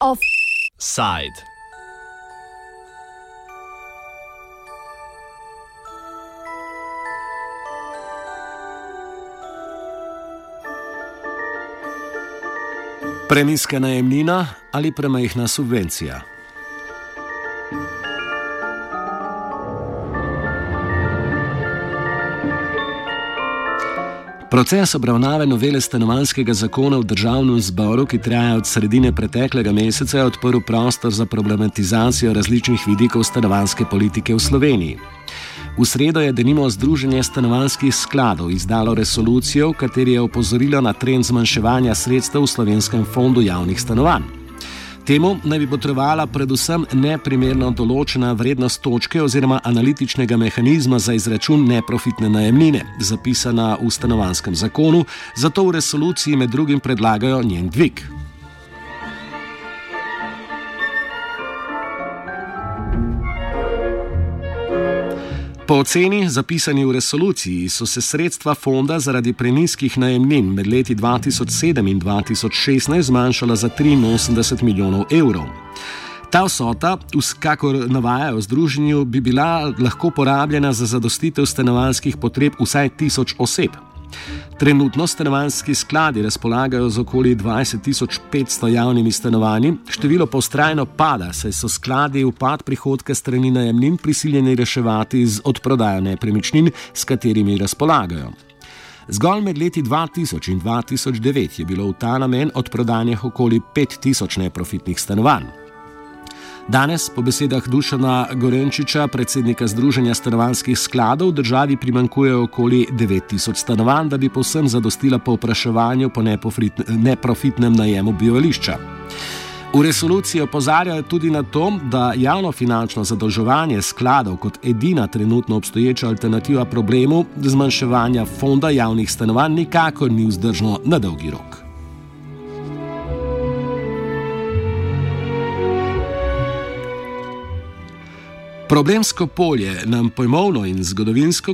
Offside. Premijska najemnina ali premajhna subvencija? Proces obravnave novele stanovanskega zakona v državnem zboru, ki traja od sredine preteklega meseca, je odprl prostor za problematizacijo različnih vidikov stanovanske politike v Sloveniji. V sredo je denimo Združenje stanovanskih skladov izdalo resolucijo, v kateri je opozorilo na trend zmanjševanja sredstev v slovenskem fondu javnih stanovanj. Temu naj bi potrebovala predvsem neprimerno določena vrednost točke oziroma analitičnega mehanizma za izračun neprofitne najemnine, zapisana v stanovanskem zakonu, zato v resoluciji med drugim predlagajo njen dvig. Po oceni, zapisani v resoluciji, so se sredstva fonda zaradi preniskih najemnin med leti 2007 in 2016 zmanjšala za 83 milijonov evrov. Ta vsota, kakor navajajo v združenju, bi bila lahko porabljena za zadostitev stanovanjskih potreb vsaj tisoč oseb. Trenutno stanovanjski skladi razpolagajo z okoli 20.500 javnimi stanovanji, število pa ustrajno pada, saj so skladi upad prihodka strani najemnin prisiljeni reševati z odprodajo nepremičnin, s katerimi razpolagajo. Zgolj med leti 2000 in 2009 je bilo v ta namen odprodanih okoli 5000 neprofitnih stanovanj. Danes, po besedah Dušana Gorenčiča, predsednika Združenja stanovanskih skladov, državi primankuje okoli 9000 stanovanj, da bi povsem zadostila povpraševanju po neprofitnem najemu bivališča. V resoluciji opozarjajo tudi na to, da javno finančno zadolževanje skladov kot edina trenutno obstoječa alternativa problemu zmanjševanja fonda javnih stanovanj nikakor ni vzdržno na dolgi rok. Problemsko polje nam pojmovno in zgodovinsko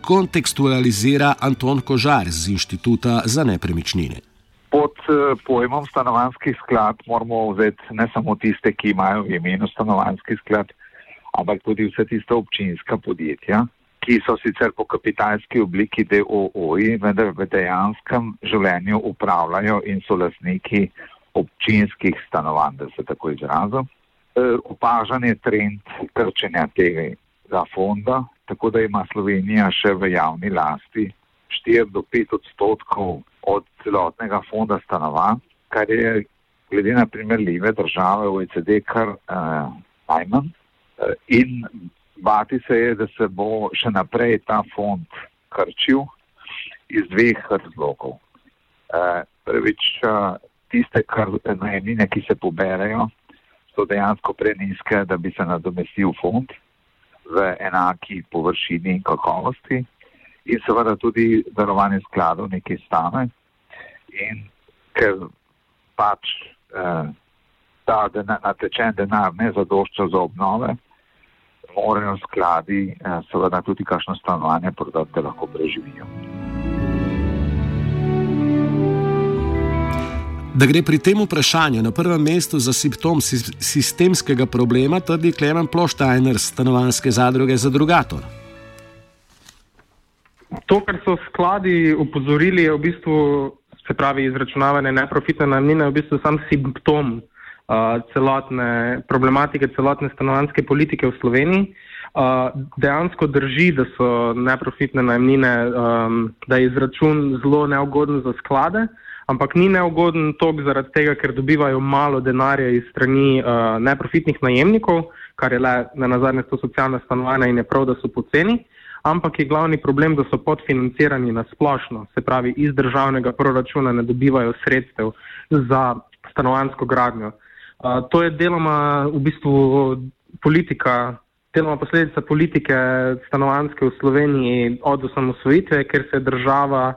kontekstualizira Anton Kožar z Inštituta za nepremičnine. Pod eh, pojmom stanovanski sklad moramo vzeti ne samo tiste, ki imajo v imenu stanovanski sklad, ampak tudi vse tiste občinska podjetja, ki so sicer po kapitalski obliki DOO-ji, vendar v dejanskem življenju upravljajo in so lasniki občinskih stanovanj, da se tako izrazim. Eh, opažan je trend krčenja tega fonda, tako da ima Slovenija še v javni lasti 4 do 5 odstotkov od celotnega fonda stanovanj, kar je glede na primerljive države OECD kar uh, najmanj. Uh, in bati se je, da se bo še naprej ta fond krčil iz dveh razlogov. Uh, prvič, uh, tiste kar najemnine, ki se poberajo, so dejansko preniske, da bi se nadomestil fond v enaki površini in kakovosti. In seveda tudi darovanje skladov nekaj stane. In ker pač eh, ta denar, natečen denar ne zadošča za obnove, morajo skladi eh, seveda tudi kakšno stanovanje prodati, da lahko preživijo. Da gre pri tem vprašanju na prvem mestu za simptom sistemskega problema, trdi Klemen Ploštajner, stanovanske zadruge za drugator. To, kar so skladi upozorili, je v bistvu, se pravi, izračunavanje neprofitne najmnine, v bistvu sam simptom uh, celotne problematike, celotne stanovanske politike v Sloveniji. Uh, dejansko drži, da so neprofitne najmnine, um, da je izračun zelo neugoden za sklade. Uh, ampak ni neugoden tok zaradi tega, ker dobivajo malo denarja iz strani uh, neprofitnih najemnikov, kar je le na nazadnje to socialna stanovanja in je prav, da so poceni, ampak je glavni problem, da so podfinancirani na splošno, se pravi iz državnega proračuna ne dobivajo sredstev za stanovansko gradnjo. Uh, to je deloma v bistvu politika. Deloma posledica politike stanovanske v Sloveniji od osamosvojitve, ker se je država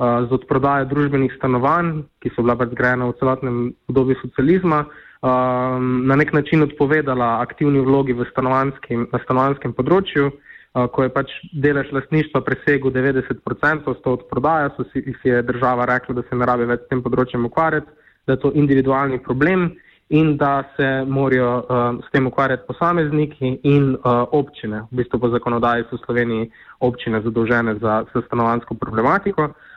z odprodajo družbenih stanovanj, ki so bila pač zgrajena v celotnem obdobju socializma, na nek način odpovedala aktivni vlogi stanovanskem, na stanovanskem področju, ko je pač delež lastništva presegel 90%, s to odprodajo, so si, si je država rekla, da se ne rabi več s tem področjem ukvarjati, da je to individualni problem in da se morajo uh, s tem ukvarjati posamezniki in uh, občine. V bistvu po zakonodaji so v Sloveniji občine zadolžene za, za stanovansko problematiko, uh,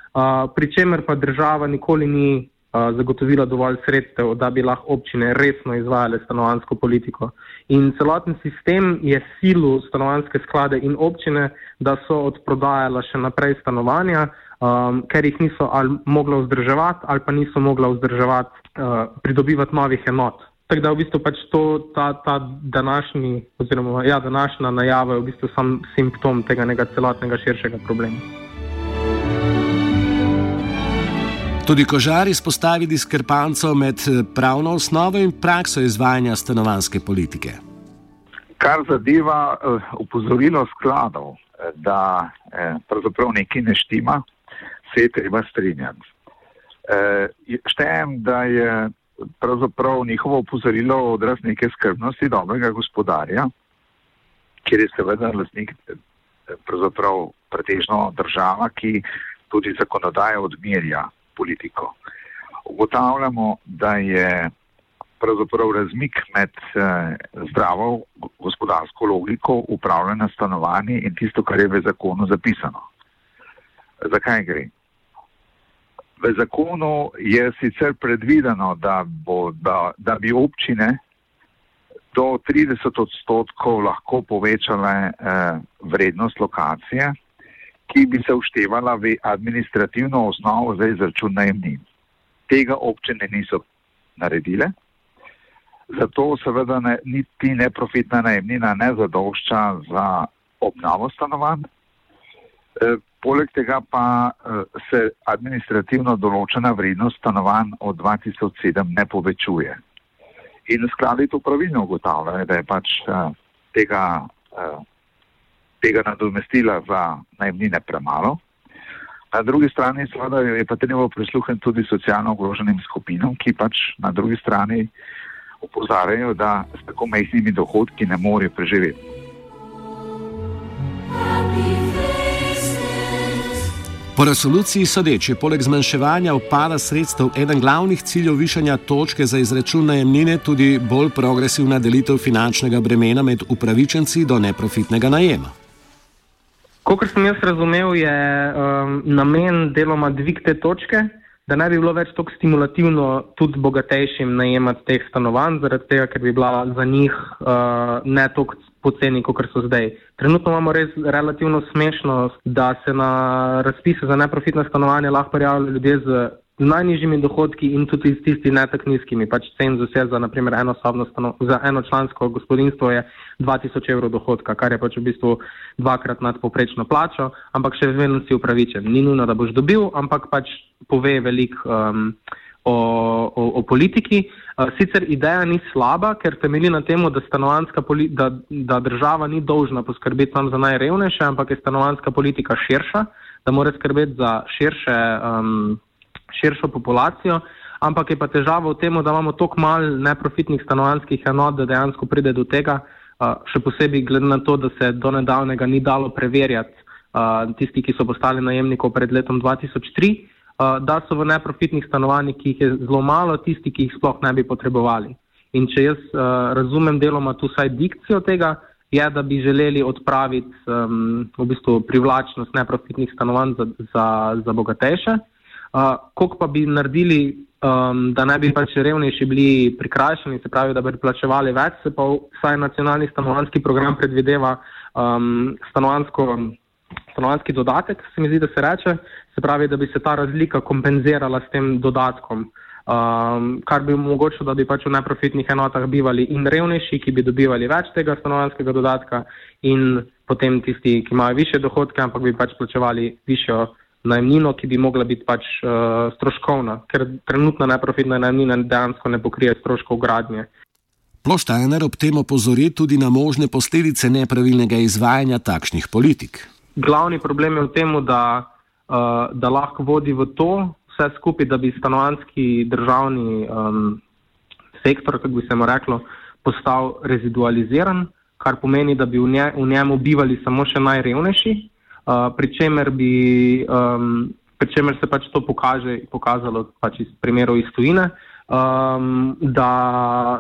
pri čemer pa država nikoli ni zagotovila dovolj sredstev, da bi lahko občine resno izvajale stanovansko politiko. In celoten sistem je silu stanovanske sklade in občine, da so odprodajala še naprej stanovanja, um, ker jih niso ali mogla vzdrževati ali pa niso mogla vzdrževati, uh, pridobivati novih enot. Tako da v bistvu pač to, ta, ta današnji, oziroma ja, današnja najava je v bistvu sam simptom tega celotnega širšega problema. Tudi Kožar izpostavi diskrepanco med eh, pravno osnovo in prakso izvajanja stanovanske politike. Kar zadeva upozorilo uh, skladov, eh, da eh, pravzaprav nekaj ne štima, se je treba strinjati. Eh, štejem, da je pravzaprav njihovo upozorilo odraz neke skrbnosti dobrega gospodarja, kjer je seveda lastnik eh, pravzaprav pretežno država, ki tudi zakonodaje odmerja politiko. Ugotavljamo, da je pravzaprav razmik med eh, zdravo gospodarsko logiko upravljanja stanovanji in tisto, kar je v zakonu zapisano. Zakaj gre? V zakonu je sicer predvideno, da, bo, da, da bi občine do 30 odstotkov lahko povečale eh, vrednost lokacije, ki bi se vštevala v administrativno osnovo za izračun najemnin. Tega občine niso naredile, zato seveda ne, niti neprofitna najemnina ne zadošča za obnavo stanovanj. E, poleg tega pa e, se administrativno določena vrednost stanovanj od 2007 ne povečuje. In skladi to pravilno ugotavljajo, da je pač e, tega e, tega nadomestila za najemnine premalo. Na drugi strani seveda je pa treba prisluhniti tudi socialno ogroženim skupinam, ki pač na drugi strani opozarjajo, da s tako majhnimi dohodki ne morejo preživeti. Po resoluciji sodeče, poleg zmanjševanja upada sredstev, eden glavnih ciljev višanja točke za izračun najemnine tudi bolj progresivna delitev finančnega bremena med upravičenci do neprofitnega najema. Kot sem jaz razumel, je um, namen deloma dvig te točke, da ne bi bilo več tako stimulativno tudi bogatejšim najemati teh stanovanj, zaradi tega, ker bi bila za njih uh, ne toliko poceni, kot so zdaj. Trenutno imamo res relativno smešnost, da se na razpise za neprofitne stanovanja lahko prijavljajo ljudje z najnižjimi dohodki in tudi s tisti ne tako nizkimi. Pač cenzus je za, naprimer, eno stano, za eno člansko gospodinstvo je 2000 evrov dohodka, kar je pač v bistvu dvakrat nad poprečno plačo, ampak še vedno si upravičen. Ni nujno, da boš dobil, ampak pač pove veliko um, o, o, o politiki. Uh, sicer ideja ni slaba, ker temelji na tem, da, da, da država ni dolžna poskrbeti samo za najrevnejše, ampak je stanovanska politika širša, da mora skrbeti za širše. Um, širšo populacijo, ampak je pa težava v tem, da imamo toliko mal neprofitnih stanovanjskih enot, da dejansko pride do tega, še posebej glede na to, da se do nedavnega ni dalo preverjati tisti, ki so postali najemnikov pred letom 2003, da so v neprofitnih stanovanjih, ki jih je zelo malo, tisti, ki jih sploh ne bi potrebovali. In če jaz razumem deloma tu vsaj dikcijo tega, je, da bi želeli odpraviti um, v bistvu privlačnost neprofitnih stanovanj za, za, za bogatejše. Uh, Kako pa bi naredili, um, da ne bi pač revnejši bili prikrajšani, se pravi, da bi plačevali več, se pa vsaj nacionalni stanovanski program predvideva um, stanovanski dodatek, se mi zdi, da se reče, se pravi, da bi se ta razlika kompenzirala s tem dodatkom, um, kar bi omogočilo, da bi pač v neprofitnih enotah bivali in revnejši, ki bi dobivali več tega stanovanskega dodatka in potem tisti, ki imajo više dohodke, ampak bi pač plačevali višjo najemnino, ki bi mogla biti pač uh, stroškovna, ker trenutna neprofitna najemnina dejansko ne pokrije stroškov gradnje. Ploštajner ob tem opozori tudi na možne posledice nepravilnega izvajanja takšnih politik. Glavni problem je v tem, da, uh, da lahko vodi v to vse skupaj, da bi stanovanski državni um, sektor, kako bi se mu reklo, postal rezidualiziran, kar pomeni, da bi v, nje, v njemu bivali samo še najrevnejši, uh, pri, čemer bi, um, pri čemer se pač to pokaže, pokazalo pač iz primerov iz tujine, um, da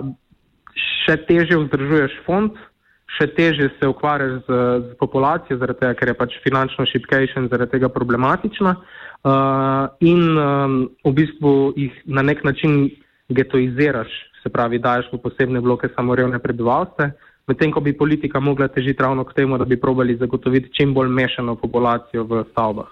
še teže vzdržuješ fond, še teže se ukvarjaš z, z populacijo, zaradi tega, ker je pač finančno šipkejša in zaradi tega problematična. Uh, in um, v bistvu jih na nek način getoiziraš, se pravi, daješ v posebne bloke samo revne prebivalce, medtem ko bi politika mogla težiti ravno k temu, da bi probali zagotoviti čim bolj mešano populacijo v stavbah.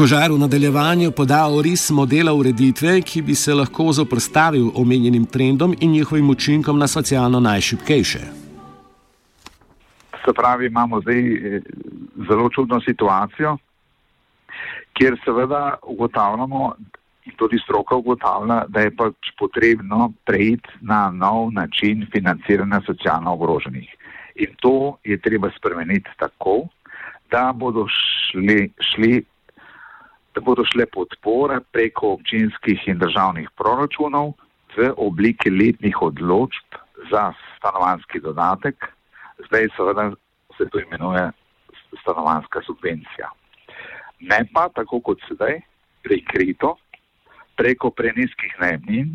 Kožar v nadaljevanju poda oris modela ureditve, ki bi se lahko zoprstavil omenjenim trendom in njihovim učinkom na socialno najšipkejše. Se pravi, imamo zdaj eh, zelo čudno situacijo, kjer seveda ugotavljamo, in tudi stroka ugotavlja, da je pač potrebno preiti na nov način financiranja socialno ogroženih. In to je treba spremeniti tako, da bodo šli, šli da bodo šle podpore preko občinskih in državnih proračunov v obliki letnih odločb za stanovanski dodatek. Zdaj seveda se to imenuje stanovanska subvencija. Ne pa tako kot sedaj, prikrito, preko preniskih najemnin,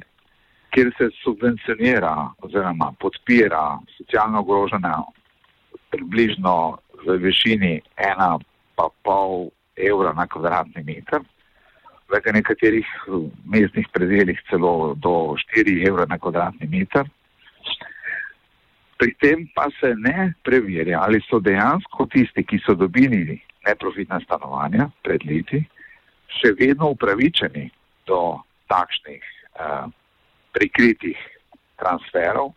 kjer se subvencionira oziroma podpira socialno ogrožena približno v višini 1,5 evra na kvadratni meter, v nekaterih mestnih predeljih celo do 4 evra na kvadratni meter. Pri tem pa se ne preverja, ali so dejansko tisti, ki so dobili neprofitna stanovanja pred leti, še vedno upravičeni do takšnih uh, prikritih transferov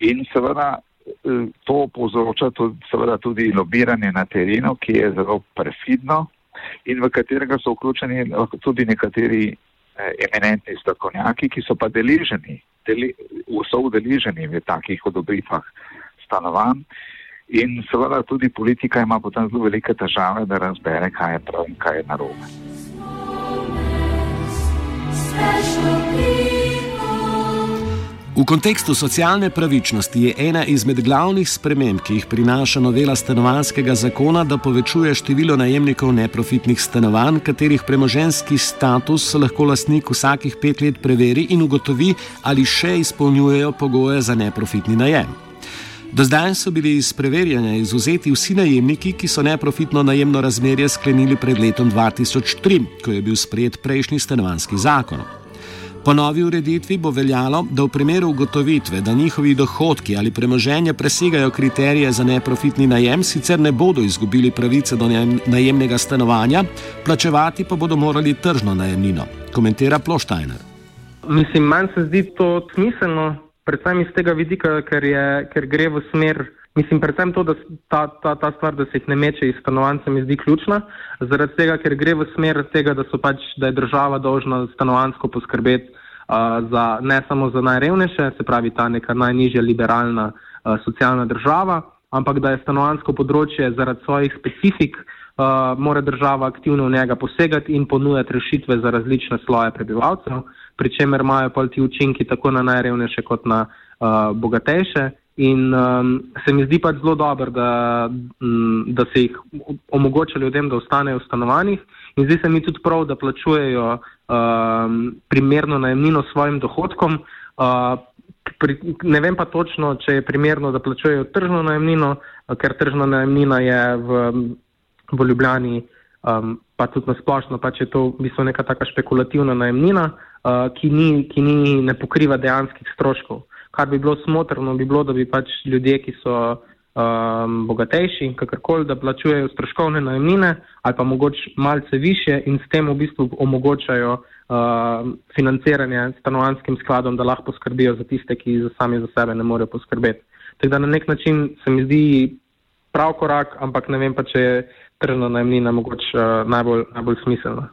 in seveda uh, to povzroča tudi, seveda tudi lobiranje na terenu, ki je zelo perfidno in v katerega so vključeni tudi nekateri uh, eminentni strokovnjaki, ki so pa deleženi, deli, so udeleženi v takih odobritvah stanovanj. In seveda tudi politika ima potem zelo velike težave, da razbere, kaj je prav in kaj je narobe. V kontekstu socialne pravičnosti je ena izmed glavnih sprememb, ki jih prinaša novela stanovanskega zakona, da povečuje število najemnikov neprofitnih stanovanj, katerih premoženski status lahko lastnik vsakih pet let preveri in ugotovi, ali še izpolnjujejo pogoje za neprofitni najem. Do zdaj so bili iz preverjanja izuzeti vsi najemniki, ki so neprofitno najemno razmerje sklenili pred letom 2003, ko je bil sprejet prejšnji stanovanski zakon. Po novi ureditvi bo veljalo, da v primeru ugotovitve, da njihovi dohodki ali premoženje presegajo kriterije za neprofitni najem, sicer ne bodo izgubili pravice do najemnega stanovanja, plačevati pa bodo morali tržno najemnino, komentira Ploštajner. Mislim, manj se zdi to smiselno, predvsem iz tega vidika, ker, je, ker gre v smer. Mislim, predvsem to, da ta, ta, ta stvar, da se jih ne meče iz stanovanj, mi zdi ključna, zaradi tega, ker gre v smer tega, da, pač, da je država dolžna stanovansko poskrbeti uh, za, ne samo za najrevnejše, se pravi ta neka najnižja liberalna uh, socialna država, ampak da je stanovansko področje zaradi svojih specifik, uh, mora država aktivno v njega posegati in ponujati rešitve za različne sloje prebivalcev. Uh, pri čemer imajo pa ti učinki tako na najrevnejše kot na uh, bogatejše. In um, se mi zdi pač zelo dobro, da, um, da se jih omogoča ljudem, da ostanejo v stanovanjih. In zdi se mi tudi prav, da plačujejo um, primerno najemnino svojim dohodkom. Uh, pri, ne vem pa točno, če je primerno, da plačujejo tržno najemnino, ker tržna najemnina je v, v Ljubljani, um, pa tudi na splošno, pač je to v bistvu neka taka špekulativna najemnina. Uh, ki, ni, ki ni, ne pokriva dejanskih stroškov. Kar bi bilo smotrno, bi bilo, da bi pač ljudje, ki so um, bogatejši, kakorkoli, da plačujejo stroškovne najemnine ali pa mogoče malce više in s tem v bistvu omogočajo uh, financiranje stanovanskim skladom, da lahko poskrbijo za tiste, ki za sami za sebe ne morejo poskrbeti. Tako da na nek način se mi zdi prav korak, ampak ne vem pa, če je tržna najemnina mogoče uh, najbolj, najbolj smiselna.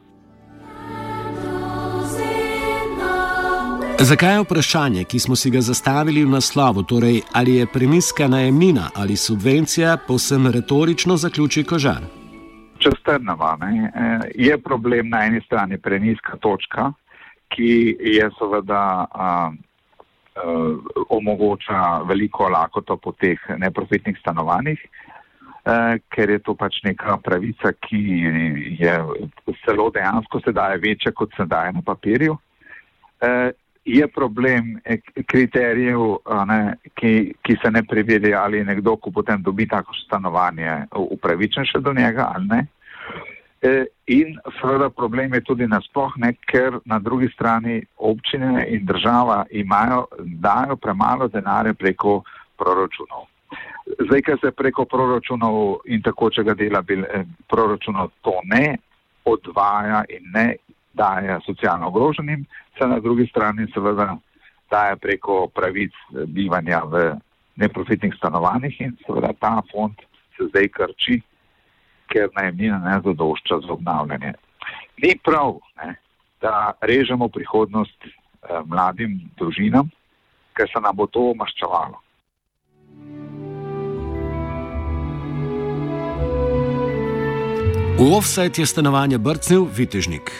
Zakaj je vprašanje, ki smo si ga zastavili v naslovu, torej ali je premiska najemnina ali subvencija, povsem retorično zaključi kožar? Če strnemo, eh, je problem na eni strani preniska točka, ki je seveda omogoča veliko lakoto po teh neprofitnih stanovanjih, uh, ker je to pač neka pravica, ki je celo dejansko sedaj večja, kot se daje na papirju. Je problem kriterijev, ne, ki, ki se ne preveri, ali je nekdo, ko potem dobi tako stanovanje, upravičen še do njega ali ne. E, in seveda problem je tudi nasploh, ne, ker na drugi strani občine in država imajo, dajo premalo denarja preko proračunov. Zdaj, ker se preko proračunov in tako, če ga dela bil, eh, proračunov, to ne odvaja in ne daje socialno ogroženim, se na drugi strani seveda daje preko pravic bivanja v neprofitnih stanovanjih in seveda ta fond se zdaj krči, ker najemnina ne zadošča za obnavljanje. Ni prav, ne, da režemo prihodnost eh, mladim družinam, ker se nam bo to maščevalo. V offset je stanovanje brcnil Vitežnik.